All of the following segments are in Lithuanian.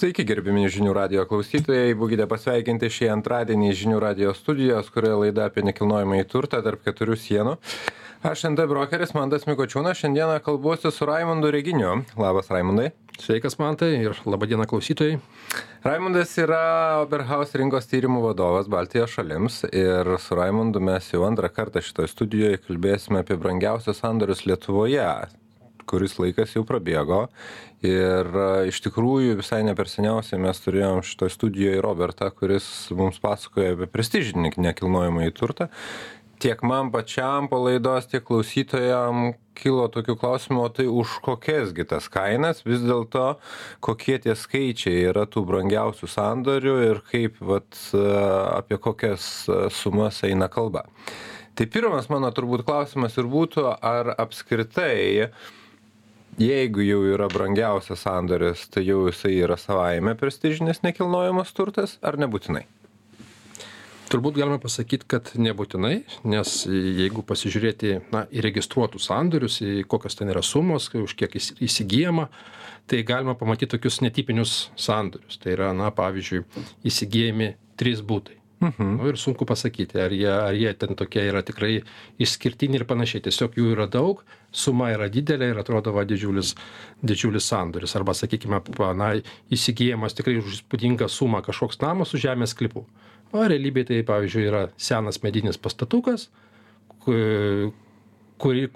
Sveiki, gerbimi žinių radio klausytojai. Būkite pasveikinti šį antradienį žinių radio studijos, kurioje laida apie nekilnojamą į turtą tarp keturių sienų. Aš ND brokeris Mandas Mikočiūnas. Šiandieną kalbuosiu su Raimondu Reginiu. Labas, Raimondai. Sveikas, Mantai, ir laba diena klausytojai. Raimondas yra Oberhaus rinkos tyrimų vadovas Baltijos šalims ir su Raimondu mes jau antrą kartą šitoje studijoje kalbėsime apie brangiausius sandorius Lietuvoje kuris laikas jau prabėgo ir iš tikrųjų visai ne per seniausiai mes turėjom šitoj studijoj Robertą, kuris mums pasakoja apie prestižinį nekilnojamąjį turtą. Tiek man pačiam palaidos, tiek klausytojam kilo tokių klausimų, tai už kokiasgi tas kainas, vis dėlto kokie tie skaičiai yra tų brangiausių sandorių ir kaip, vat, apie kokias sumas eina kalba. Tai pirmas mano turbūt klausimas ir būtų, ar apskritai jeigu jau yra brangiausias sandoris tai jau jisai yra savaime prestižinis nekilnojamas turtas ar nebūtinai? Turbūt galima pasakyt kad nebūtinai nes jeigu pasižiūrėti na įregistruotus sandorius į kokios ten yra sumos už kiek įs įsigyjama tai galima pamatyt tokius netipinius sandorius. Tai yra na pavyzdžiui įsigyjami trys butai Mhm. Nu, ir sunku pasakyti, ar jie, ar jie ten tokie yra tikrai išskirtiniai ir panašiai. Tiesiog jų yra daug, suma yra didelė ir atrodo va, didžiulis, didžiulis sandoris. Arba, sakykime, na, įsigijamas tikrai už įspūdingą sumą kažkoks namas su žemės klipu. O realybėje tai, pavyzdžiui, yra senas medinis pastatukas, kur,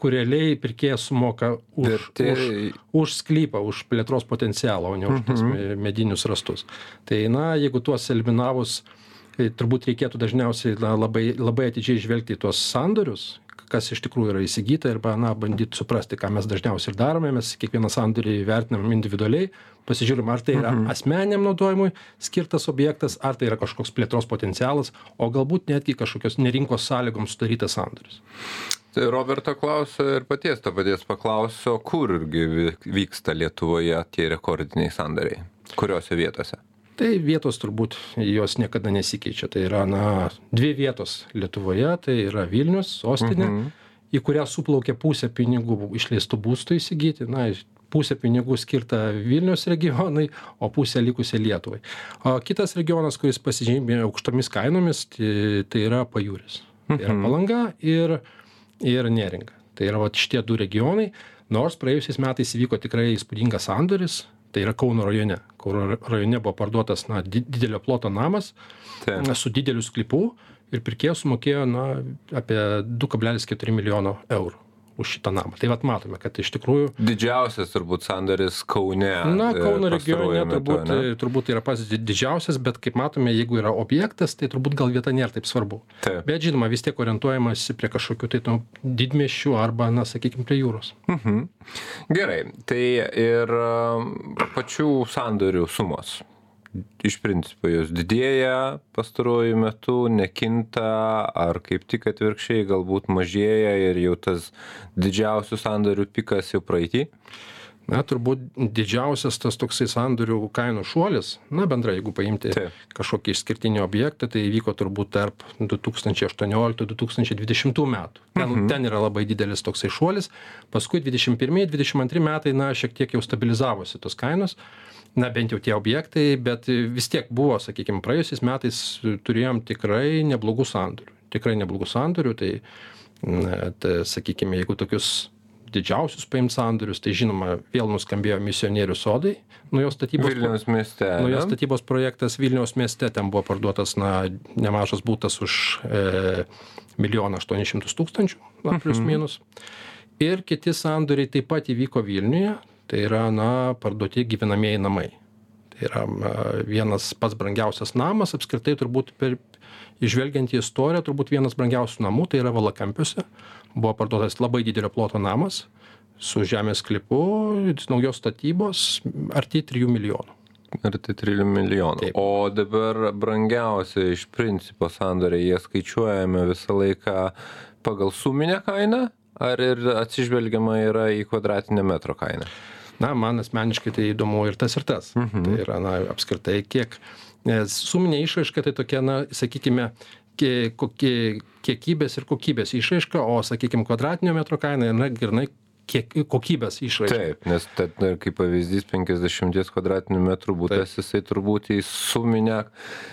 kur realiai pirkėjas sumoka už, tai... už, už sklypą, už plėtros potencialą, o ne už mhm. medinius rastus. Tai, na, jeigu tuos eliminavus turbūt reikėtų dažniausiai na labai labai atidžiai žvelgti į tuos sandorius kas iš tikrųjų yra įsigyta arba na bandyt suprasti ką mes dažniausiai ir darome. Mes kiekvieną sandorį vertinam individualiai pasižiūrim ar tai yra mhm. asmeniniam naudojimui skirtas objektas ar tai yra kažkoks plėtros potencialas o galbūt netgi kažkokios ne rinkos sąlygom sudarytas sandoris. Tai roberto klausiu ir paties to paties paklausiu o kur gi vyksta lietuvoje tie rekordiniai sandoriai? Kuriose vietose tai vietos turbūt jos niekada nesikeičia. Tai yra na dvi vietos lietuvoje. Tai yra vilnius sostinė mhm. į kurią suplaukia pusė pinigų išleistų būstui įsigyti. Na pusė pinigų skirta vilniaus regionui o pusė likusi lietuvai. O kitas regionas kuris pasižymi aukštomis kainomis tai tai yra pajūris. Tai yra mhm. palanga ir ir neringa. Tai yra vat šitie du regionai. Nors praėjusiais metais įvyko tikrai įspūdingas sandoris tai yra kauno rajone. Kauno rajone buvo parduotas na di didelio ploto namas su dideliu sklypu ir pirkėjas sumokėjo na apie du kablelis keturi milijono eurų už šitą namą. Tai vat matome kad iš tikrųjų didžiausias turbūt sandoris kaune na kauno regione turbūt turbūt yra pats didžiausias bet kaip matome jeigu yra objektas tai turbūt gal vieta nėra taip svarbu. Bet žinoma vis tiek orientuojamasi prie kažkokių tai tų didmiesčių arba na sakykim prie jūros. Mhm. Gerai. Tai ir pačių sandorių sumos iš principo jos didėja pastaruoju metu nekinta ar kaip tik atvirkščiai galbūt mažėja ir jau tas didžiausių sandorių pikas jau praeity? Na turbūt didžiausias tas toksai sandorių kainų šuolis na bendrai jeigu paimti kažkokį išskirtinį objektą tai įvyko turbūt tarp du tūkstančiai aštuonioliktų du tūkstančiai dvidešimtų metų. Ten mhm. ten yra labai didelis toksai šuolis. Paskui dvidešim pirmi dvidešim antri metai na šiek tiek jau stabilizavosi tos kainos na bent jau tie objektai bet vis tiek buvo sakykim praėjusiais metais turėjom tikrai neblogų sandorių. Tikrai neblogų sandorių tai na ta sakykime jeigu tokius didžiausius paimt sandorius tai žinoma vėl nuskambėjo misionierių sodai naujos statybos vilniaus mieste naujos statybos projektas vilniaus mieste ten buvo parduotas na nemažas butas už e, milijoną aštuonis šimtus tūkstančių na plius mhm. minus. Ir kiti sandoriai taip pat įvyko vilniuje tai yra na parduoti gyvenamieji namai. Tai yra vienas pats brangiausias namas apskritai turbūt per žvelgiant į istoriją turbūt vienas brangiausių namų tai yra valakampiuose. Buvo parduotas labai didelio ploto namas su žemės sklypu naujos statybos arti trijų milijonų. Arti trijų milijonų. O dabar brangiausi iš principo sandoriai jie skaičiuojami visą laiką pagal suminę kainą ar ir atsižvelgiama yra į kvadratinio metro kainą na man asmeniškai tai įdomu ir tas ir tas mhm. tai yra na apskritai kiek nes suminė išraiška tai tokia na sakykime kie kokie kiekybės ir kokybės išraiška o sakykim kvadratinio metro kaina jinai grynai kiek kokybės išraiška. Taip, nes tad, kaip pavyzdys 50 kvadratinių metrų būtas, jisai turbūt į suminę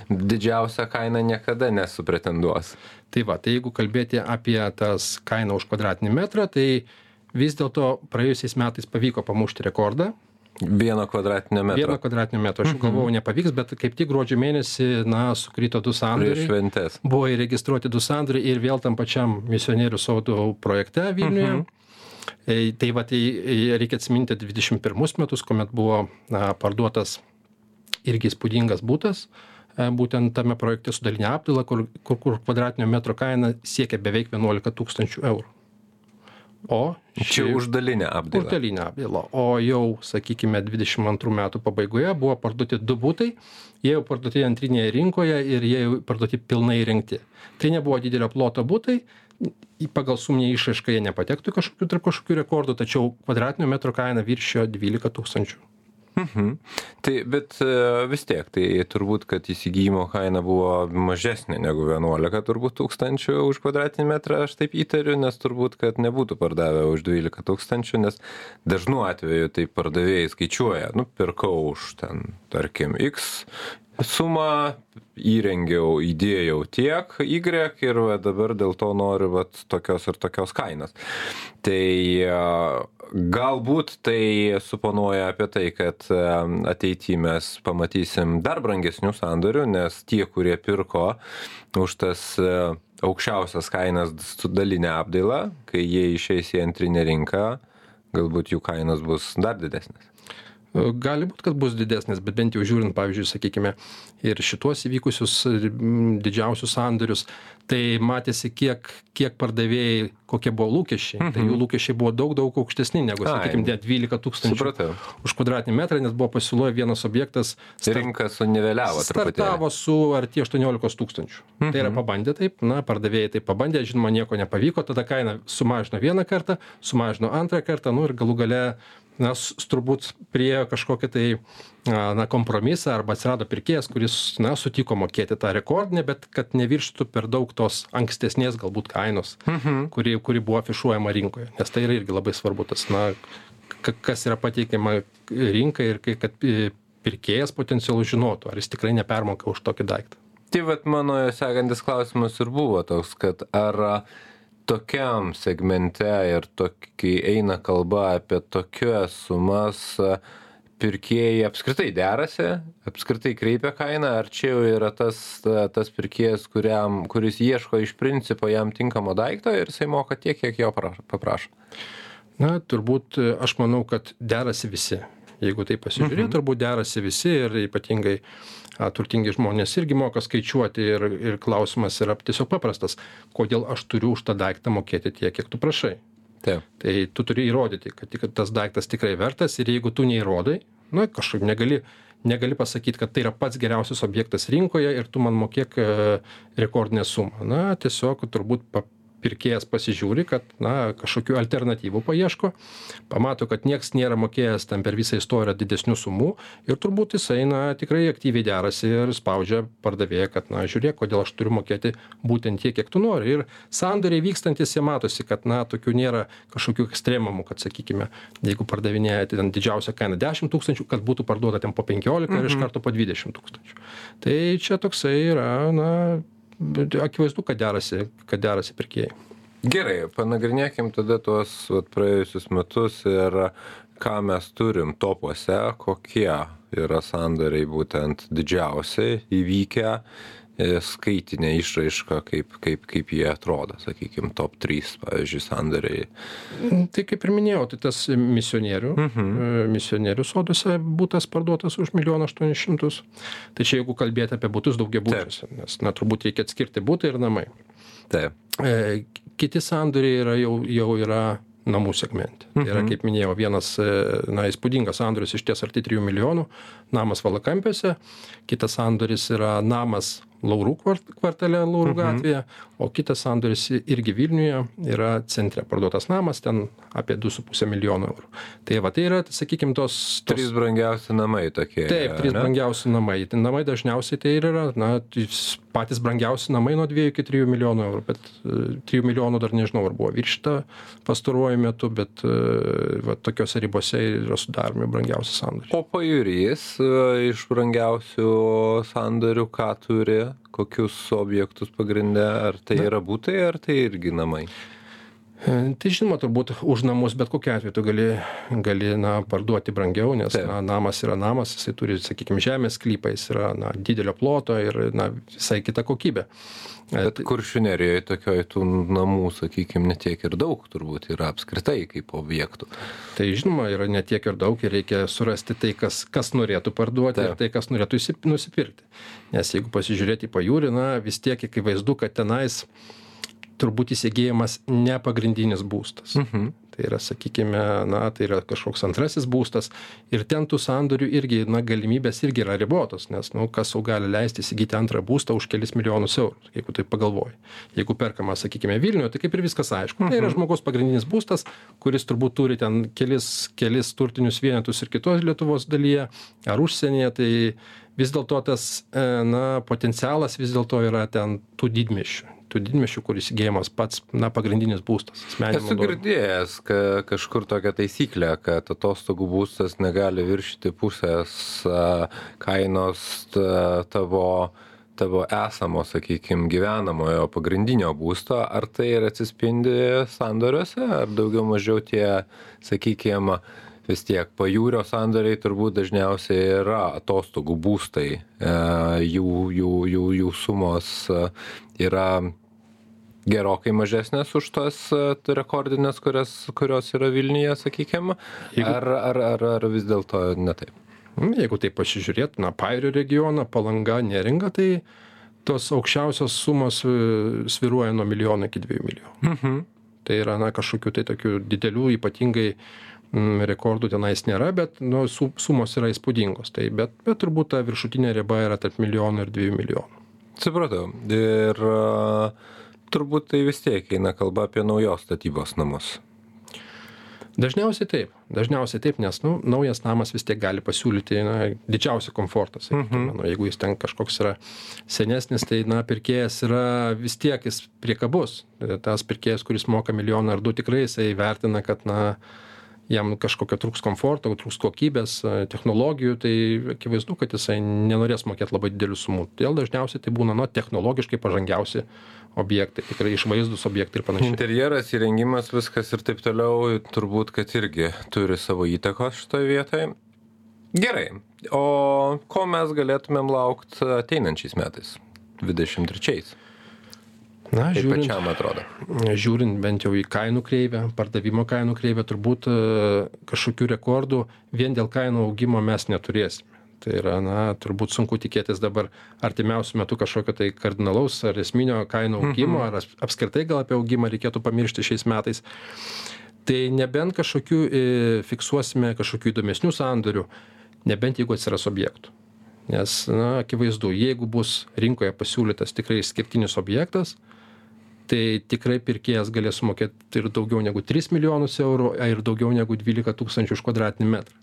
didžiausią kainą niekada nesupretenduos. Tai va, tai jeigu kalbėti apie tas kainą už kvadratinį metrą, tai vis dėlto praėjusiais metais pavyko pamušti rekordą. Vieno kvadratinio metro. Vieno kvadratinio metro. Aš jau galvojau, nepavyks, bet kaip tik gruodžio mėnesį, na, sukrito du Prieš sandoriai. šventės. Buvo įregistruoti du sandoriai ir vėl tam pačiam misionierių sodų projekte Vilniuje. E, Tai va, tai e, reikia atsiminti 21 metus, kuomet buvo na, parduotas irgi įspūdingas būtas, e, būtent tame projekte su dalinė apdaila, kur, kur, kur kvadratinio metro kaina siekia beveik 11 tūkstančių eurų. O Čia ši- už dalinę apdailą. Uždalinę apdailą. O jau, sakykime, 22 metų pabaigoje buvo parduoti du būtai, jie jau parduoti antrinėje rinkoje ir jie jau parduoti pilnai įrengti. Tai nebuvo didelio ploto būtai, pagal suminę išraišką jie nepatektų kažkokių tarp kažkokių rekordų, tačiau kvadratinio metro kaina viršijo 12 tūkstančių. Mhm. Tai bet e, vis tiek, tai turbūt, kad įsigijimo kaina buvo mažesnė negu 11 turbūt tūkstančių už kvadratinį metrą, aš taip įtariu, nes turbūt, kad nebūtų pardavę už 12 tūkstančių, nes dažnu atveju tai pardavėjai skaičiuoja, nu, pirkau už ten, tarkim, X sumą, įrengiau, įdėjau tiek Y ir va, dabar dėl to noriu va, tokios ir tokios kainos. Tai a, galbūt tai suponuoja apie tai, kad ateityje mes pamatysim dar brangesnių sandorių, nes tie, kurie pirko už tas a, aukščiausias kainas su dalinė apdaila, kai jie išeis į antrinę rinką, galbūt jų kainos bus dar didesnės. Gali būti, kad bus didesnis, bet bent jau žiūrint, pavyzdžiui, sakykime, ir šituos įvykusius didžiausius sandorius, tai matėsi, kiek, kiek pardavėjai, kokie buvo lūkesčiai. Mhm. Tai jų lūkesčiai buvo daug, daug aukštesni negu, sakykime, net 12 tūkstančių Supratau. už kvadratinį metrą, nes buvo pasiūloje vienas objektas start- Rinka suniveliavo startavo su arti 18 tūkstančių. Tai yra pabandė taip, na, pardavėjai tai pabandė, žinoma, nieko nepavyko, tada kainą sumažino vieną kartą, sumažino antrą kartą, nu ir galų gale, na, turbūt prie kažkokį tai, na, kompromisą arba atsirado pirkėjas, kuris, na, sutiko mokėti tą rekordinę, bet kad nevirštų per daug tos ankstesnės galbūt kainos, kuri, kuri buvo afišuojama rinkoje. Nes tai yra irgi labai svarbu tas, na, ka- kas yra pateikiama rinkai ir kai, kad e, pirkėjas potencialus žinotų, ar jis tikrai nepermoka už tokį daiktą. Tai vat mano sekantis klausimas ir buvo toks, kad ar tokiam segmente ir tokiai eina kalba apie tokias sumas pirkėjai apskritai derasi, apskritai kreipia kainą, ar čia jau yra tas, tas pirkėjas, kuriam, kuris ieško iš principo jam tinkamo daikto ir jisai moka tiek, kiek jo prašo- paprašo. Na, turbūt e, aš manau, kad derasi visi. Jeigu tai pasižiūrėt, mhm. turbūt derasi visi ir ypatingai a, turtingi žmonės irgi moka skaičiuoti ir, ir klausimas yra tiesiog paprastas. Kodėl aš turiu už tą daiktą mokėti tiek, kiek tu prašai? Taip. Tai tu turi įrodyti, kad tik- tas daiktas tikrai vertas ir jeigu tu neįrodai, na, kažkaip negali, negali pasakyti, kad tai yra pats geriausias objektas rinkoje ir tu man mokėk e, rekordinę sumą. Na, tiesiog turbūt pirkėjas pasižiūri, kad, na, kažkokių alternatyvų paieško, pamato, kad nieks nėra mokėjęs tam per visą istoriją didesnių sumų ir turbūt jisai, na, tikrai aktyviai derasi ir spaudžia pardavėją, kad, na, žiūrėk, kodėl aš turiu mokėti būtent tiek, kiek tu nori. Ir sandoriai vykstantis jie matosi, kad, na, tokių nėra kažkokių ekstremumų, kad, sakykime, jeigu pardavinėja ten didžiausią kainą 10 tūkstančių, kad būtų parduota ten po 15 mhm. ir iš karto po 20 tūkstančių. Tai čia toksai yra, na, akivaizdu, kad derasi, kad derasi pirkėjai. Gerai, panagrinėkim tada tuos vat, praėjusius metus ir ką mes turim topuose, kokie yra sandoriai būtent didžiausiai įvykę, e, skaitinė išraiška, kaip, kaip, kaip jie atrodo, sakykime, top 3, pavyzdžiui, sandoriai. Tai kaip ir minėjau, tai tas misionierių, mhm. misionierių soduose būtas parduotas už 1 800. Tai čia jeigu kalbėti apie būtus daugiabučiuose, nes, na, turbūt reikia atskirti būtai ir namai. Taip. E, kiti sandoriai yra jau, jau yra namų segmente. Tai yra, kaip minėjau, vienas, e, na, įspūdingas sandoris iš ties arti 3 milijonų, namas Valakampiuose, kitas sandoris yra namas laurų kvart kvartale laurų gatvėje o kitas sandoris irgi vilniuje yra centre parduotas namas ten apie du su puse milijono eurų tai va tai yra sakykim tos tos Trys brangiausi namai tokie. taip trys ane? brangiausi namai tai namai dažniausiai tai ir yra na trys patys brangiausi namai nuo dviejų iki trijų milijonų eurų bet e, trijų milijonų dar nežinau ar buvo viršyta pastaruoju metu bet e, va tokiose ribose yra sudaromi brangiausi sandoriai O pajūrys e, iš brangiausių sandorių ką turi, kokius objektus pagrindė, ar tai yra būtai, ar tai irgi namai? E, Tai žinoma, turbūt už namus bet kokiu atveju tu gali, gali na, parduoti brangiau, nes na, namas yra namas, jisai turi, sakykime, žemės sklypą, jis yra na, didelio ploto ir na, visai kita kokybė. E, Bet kuršių nerijoje tokioj tų namų, sakykime, netiek ir daug turbūt yra apskritai kaip objektų. Tai žinoma, yra ne tiek ir daug ir reikia surasti tai, kas, kas norėtų parduoti Taip. ir tai, kas norėtų nusipirkti. Nes jeigu pasižiūrėti į pajūrį, na, vis tiek akivaizdu, kad tenais turbūt įsigijamas ne pagrindinis būstas. Mhm. Tai yra, sakykime, na, tai yra kažkoks antrasis būstas ir ten tų sandorių irgi, na, galimybės irgi yra ribotos, nes, nu, kas jau gali leisti įsigyti antrą būstą už kelis milijonus eurų, jeigu tai pagalvoji. Jeigu perkama, sakykime, Vilniuje, tai kaip ir viskas aišku. Tai yra žmogaus pagrindinis būstas, kuris turbūt turi ten kelis, kelis turtinius vienetus ir kitos Lietuvos dalyje ar užsienyje, tai vis dėlto tas, e, na, potencialas vis dėlto yra ten tų didmešių. Tų didmešių, kur įsigijamas pats, na, pagrindinis būstas. Esu girdėjęs ka, kažkur tokią taisyklę, kad atostogų būstas negali viršyti pusės kainos ta- tavo tavo esamo, sakykime, gyvenamojo pagrindinio būsto, ar tai ir atsispindi sandoriuose, ar daugiau mažiau tie, sakykime, vis tiek pajūrio sandoriai turbūt dažniausiai yra atostogų būstai, e, jų, jų, jų, jų sumos e, yra gerokai mažesnės už tas e, rekordinės, kurias, kurios yra Vilniuje, sakykime, ar, ar, ar, ar vis dėlto ne taip? Jeigu tai pasižiūrėt, na, Pairio regioną, Palanga, Neringa, tai tos aukščiausios sumos sviruoja nuo milijono iki dviejų milijonų. Mhm. Tai yra, na, kažkokių tai tokių didelių, ypatingai mm, rekordų tenais nėra, bet, nu, su, sumos yra įspūdingos. Tai, bet, bet turbūt ta viršutinė riba yra tarp milijonų ir dviejų milijonų. Supratau. Ir a, turbūt tai vis tiek eina kalba apie naujos statybos namus. Dažniausiai taip, dažniausiai taip, nes nu, naujas namas vis tiek gali pasiūlyti na, didžiausią komfortą. Sakykime, Mhm. nu, jeigu jis ten kažkoks yra senesnis, tai na, pirkėjas yra vis tiek jis priekabus. Tas pirkėjas, kuris moka milijoną ar du, tikrai jisai vertina, kad na, jam kažkokio trūks komforto, trūks kokybės, e, technologijų, tai akivaizdu, kad jisai nenorės mokėti labai didelių sumų. Todėl dažniausiai tai būna nu, technologiškai pažangiausi objektai, tikrai išvaizdus objektai ir panašiai. Interjeras, įrengimas, viskas ir taip toliau, turbūt, kad irgi turi savo įtakos šitoje vietoje. Gerai. O ko mes galėtumėm laukti ateinančiais metais? 23. Na, Kaip žiūrint, pačiam atrodo. žiūrint bent jau į kainų kreivę, pardavimo kainų kreivę, turbūt e, kažkokių rekordų vien dėl kainų augimo mes neturėsime. Tai yra, na, turbūt sunku tikėtis dabar artimiausių metų kažkokio tai kardinalaus ar esminio kainų augimo, ar apskritai gal apie augimą reikėtų pamiršti šiais metais. Tai nebent kažkokių e, fiksuosime kažkokių įdomesnių sandorių, nebent jeigu atsiras objektų. Nes, na, akivaizdu, jeigu bus rinkoje pasiūlytas tikrai išskirtinis objektas, tai tikrai pirkėjas galės sumokėti ir daugiau negu 3 milijonus eurų, ir daugiau negu 12 tūkstančių už kvadratinį metrą.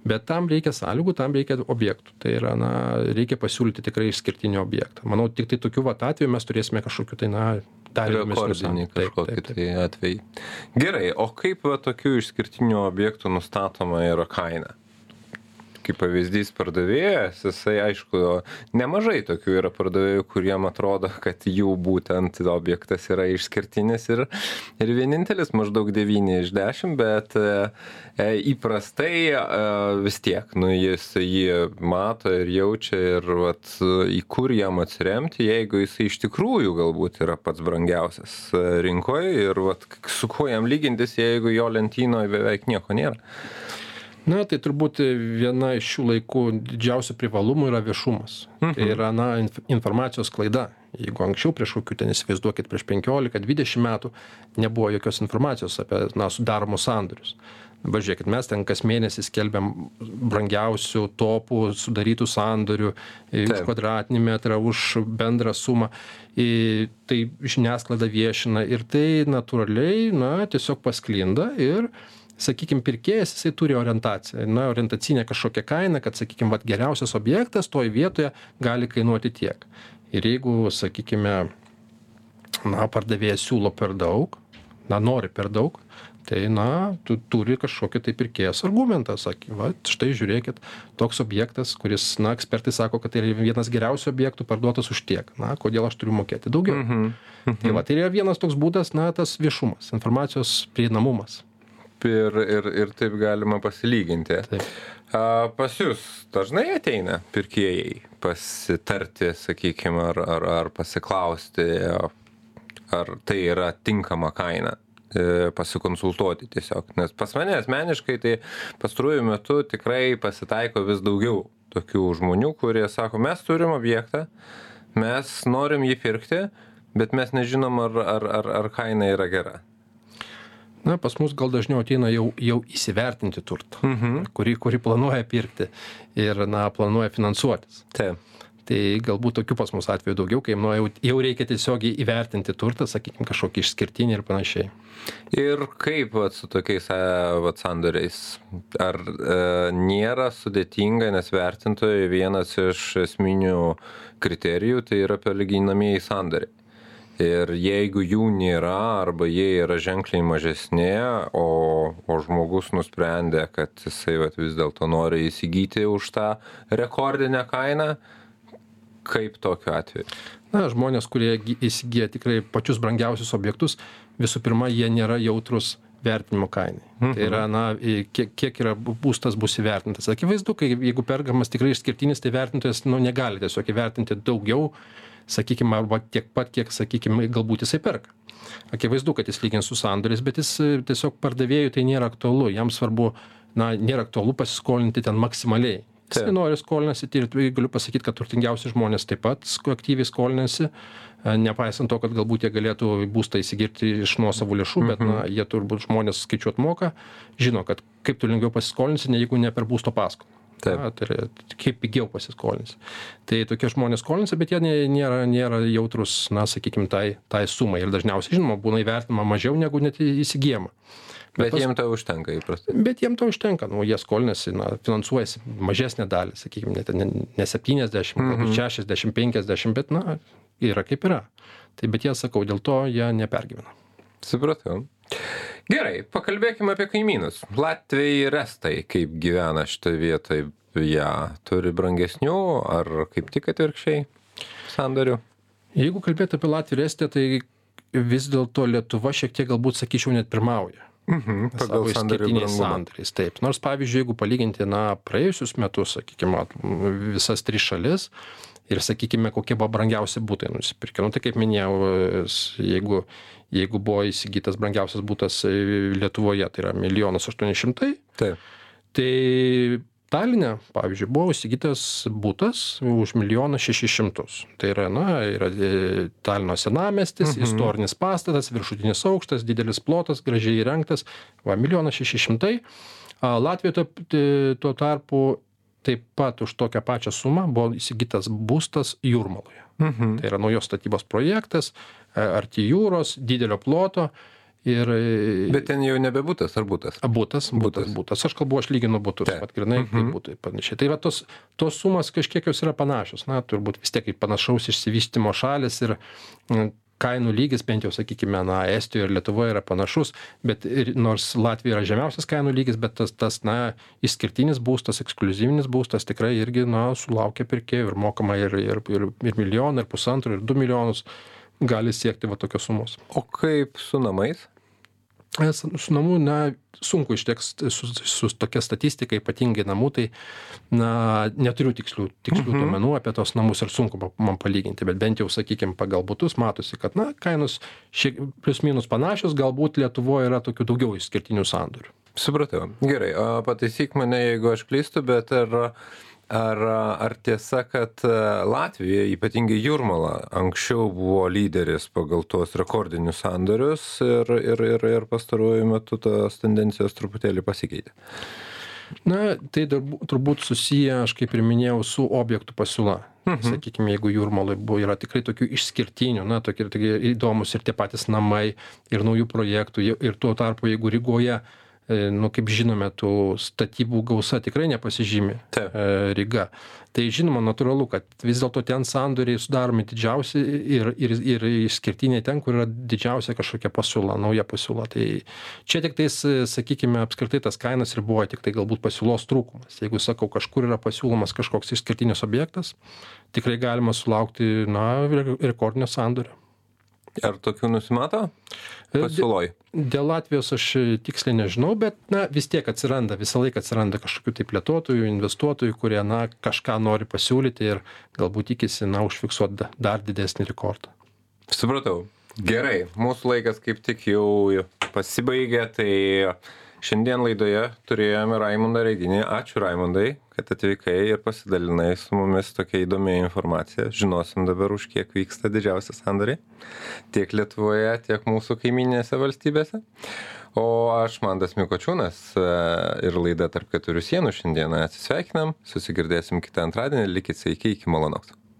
Bet tam reikia sąlygų, tam reikia objektų. Tai yra, na, reikia pasiūlyti tikrai išskirtinį objektą. Manau, tik tai tokiu vat atveju mes turėsime kažkokiu tai, na, dar Rekordinį sandorių. Taip, kažkokį taip, taip. tai atvejį. Gerai, o kaip va, tokių išskirtinių objektų nustatoma yra kaina? Kaip pavyzdys pardavėjas, jisai aišku, nemažai tokių yra pardavėjų, kuriem atrodo, kad jų būtent objektas yra išskirtinis ir, ir vienintelis maždaug 9 iš 10, bet e, įprastai e, vis tiek, nu, jis jį mato ir jaučia ir vat, į kur jam atsiremti, jeigu jisai iš tikrųjų galbūt yra pats brangiausias e, rinkoje ir vat, su kuo jam lygintis, jeigu jo lentynoje beveik nieko nėra. Na, tai turbūt viena iš šių laikų didžiausių privalumų yra viešumas. Mhm. Tai yra, na, inf informacijos klaida. Jeigu anksčiau prieš kokių ten įsivaizduokit, prieš 15-20 metų nebuvo jokios informacijos apie, na, sudaromus sandorius. dabar žiūrėkit mes ten kas mėnesį skelbiam brangiausių topų sudarytų sandorių e, už kvadratinį metrą už bendrą sumą į tai žiniasklaida viešina ir tai natūraliai na tiesiog pasklinda ir sakykim pirkėjas jisai turi orientaciją na orientacinę kažkokią kainą kad sakykim vat geriausias objektas toj vietoje gali kainuoti tiek. Ir jeigu sakykime na pardavėjas siūlo per daug na nori per daug tai na tu turi kažkokį tai pirkėjas argumentą sakė vat štai žiūrėkit toks objektas kuris na ekspertai sako kad tai yra vienas geriausių objektų parduotas už tiek. Na kodėl aš turiu mokėti daugiau? Mhm. tai va tai yra vienas toks būdas na tas viešumas informacijos prieinamumas Ir, ir, ir taip galima pasilyginti. Taip. A, pas jūs dažnai ateina pirkėjai pasitarti, sakykime, ar, ar, ar pasiklausti, ar tai yra tinkama kaina e, pasikonsultuoti tiesiog. Nes pas mane asmeniškai tai pastaruoju metu tikrai pasitaiko vis daugiau tokių žmonių, kurie sako, mes turim objektą, mes norim jį pirkti, bet mes nežinom, ar, ar, ar, ar kaina yra gera. Na pas mus gal dažniau ateina jau jau įsivertinti turtą Mhm. kurį kurį planuoja pirkti ir na planuoja finansuotis Taip. tai galbūt tokių pas mus atvejų daugiau kai nu jau jau reikia tiesiogiai įvertinti turtą sakykim kažkokį išskirtinį ir panašiai Ir kaip vat, su tokiais e, vat, sandoriais? Ar e, nėra sudėtinga, nes vertintojai vienas iš esminių kriterijų tai yra perlyginamieji sandoriai. Ir jeigu jų nėra arba jie yra ženkliai mažesni, o, o žmogus nusprendė, kad jisai vat, vis dėlto nori įsigyti už tą rekordinę kainą, kaip tokiu atveju? na žmonės kurie įsigyja tikrai pačius brangiausius objektus visų pirma jie nėra jautrūs vertinimo kainai. Tai yra na į kiek kiek yra būstas bus įvertintas. Akivaizdu kai jeigu perkamas tikrai išskirtinis tai vertintojas nu negali tiesiog įvertinti daugiau sakykim arba tiek pat kiek sakykim galbūt jisai perka. Akivaizdu kad jis lygins su sandoriais bet jis e, tiesiog pardavėjui tai nėra aktualu. Jam svarbu na nėra aktualu pasiskolinti ten maksimaliai. Jisai Taip. nori skolinasi ir tai galiu pasakyt kad turtingiausi žmonės taip pat aktyviai skolinasi e, nepaisant to kad galbūt jie galėtų būstą įsigyti iš nuosavų lėšų bet na jie turbūt žmonės skaičiuot moka žino kad kaip tu lengviau pasiskolinsi ne jeigu ne per būsto paskolą Taip. Na, tai yra kaip pigiau pasiskolinsi tai tokie žmonės skolinasi bet jie nė- nėra nėra jautrūs na sakykim tai tai sumai ir dažniausiai žinoma būna įvertinama mažiau negu net įsigyjama Bet tos- jiems to užtenka įprastai. Bet jiem to užtenka, nu, jie skolinasi, na, finansuojasi mažesnę dalį, sakykime, net ne, ne 70, galbūt 60, 50, bet, na, yra kaip yra. Tai bet jie, sakau, dėl to jie nepergyvena. Supratau. Gerai, pakalbėkime apie kaimynus. Latviai ir Estai, kaip gyvena šitoje vietoje, jie turi brangesnių ar kaip tik atvirkščiai sandorių? Jeigu kalbėti apie Latviją ir Estiją, tai vis dėlto Lietuva šiek tiek galbūt, sakyčiau, net pirmauja. Mhm, pagal išskirtiniais sandoriais. Taip. Nors, pavyzdžiui, jeigu palyginti, na, praėjusius metus, sakykime, visas tris šalis ir, sakykime, kokie buvo brangiausi būtai nusipirkę. Nu, tai kaip minėjau, jeigu, jeigu buvo įsigytas brangiausias būtas e, Lietuvoje, tai yra milijonas aštuoni šimtai, Taip. tai Taline, pavyzdžiui, buvo įsigytas būtas už milijoną šešis šimtus. Tai yra, na, yra e, Talino senamestis, mhm. istorinis pastatas, viršutinis aukštas, didelis plotas, gražiai įrengtas, va, milijonas šeši šimtai. A, Latvijoje tuo, t- tuo tarpu taip pat už tokią pačią sumą buvo įsigytas būstas Jūrmaloje. Mhm. Tai yra naujos statybos projektas, e, arti jūros, didelio ploto. Ir Bet ten jau nebebūtas ar būtas? Butas, Butas. butas. Aš kalbu, aš lyginu Taip. pat grinai, kaip būtai panašiai. Tai va tos, tos sumas kažkiek jos yra panašios. Na, turbūt vis tiek kaip panašaus išsivystimo šalis ir mm, kainų lygis, bent jau, sakykime, na, Estijoje ir Lietuvoje yra panašus, bet ir, nors Latvija yra žemiausias kainų lygis, bet tas, tas, na, išskirtinis būstas, ekskluzyvinis būstas tikrai irgi, na, sulaukia pirkėjų ir mokama ir, ir, ir, ir milijoną, ir pusantro, ir du milijonus gali siekti va tokios sumos. O kaip su namais? Es su namų, na, sunku išteks su, su tokia statistika, ypatingai namų, tai, na, neturiu tikslių, tikslių Mhm. duomenų apie tos namus ir sunku man palyginti, bet bent jau, sakykime, pagal būtus matosi, kad, na, kainos šiek plius minus panašios, galbūt Lietuvoje yra tokių daugiau išskirtinių sandorių. Supratau. Gerai, pataisyk mane, jeigu aš klystu, bet ar ar ar tiesa kad latvija ypatingai jūrmala anksčiau buvo lyderis pagal tuos rekordinius sandorius ir ir ir ir pastaruoju metu tos tendencijos truputėlį pasikeitė na tai darbu turbūt susiję aš kaip ir minėjau su objektų pasiūla mhm. sakykim jeigu jūrmaloj buvo yra tikrai tokių išskirtinių na tokie tokie įdomūs ir tie patys namai ir naujų projektų ir tuo tarpu jeigu rygoje E, nu, kaip žinome, tų statybų gausa tikrai nepasižymi Taip. E, Ryga. Tai žinoma, natūralu, kad vis dėlto ten sandoriai sudaromi didžiausi ir, ir, ir išskirtiniai ten, kur yra didžiausia kažkokia pasiūla, nauja pasiūla. Tai čia tik tais, sakykime, apskritai tas kainas ir buvo tik tai galbūt pasiūlos trūkumas. Jeigu sakau, kažkur yra pasiūlomas kažkoks išskirtinis objektas, tikrai galima sulaukti, na, rekordinio sandorio. Ar tokių nusimato? Pasiūloj. Dėl Latvijos aš tiksliai nežinau, bet na, vis tiek atsiranda, visą laiką atsiranda kažkokių tai plėtotojų, investuotojų, kurie na, kažką nori pasiūlyti ir galbūt tikisi na, užfiksuoti dar didesnį rekordą. Supratau. Gerai, mūsų laikas kaip tik jau pasibaigė, tai šiandien laidoje turėjome Raimondą Reidinį. Ačiū Raimondai, kad atvykai ir pasidalinai su mumis tokia įdomia informacija. Žinosim dabar, už kiek vyksta didžiausi sandoriai. Tiek Lietuvoje, tiek mūsų kaiminėse valstybėse. O aš Mandas Mikočiūnas e, ir laida tarp keturių sienų šiandieną atsisveikinam. Susigirdėsim kitą antradienį. Likit sveiki, iki malonaus.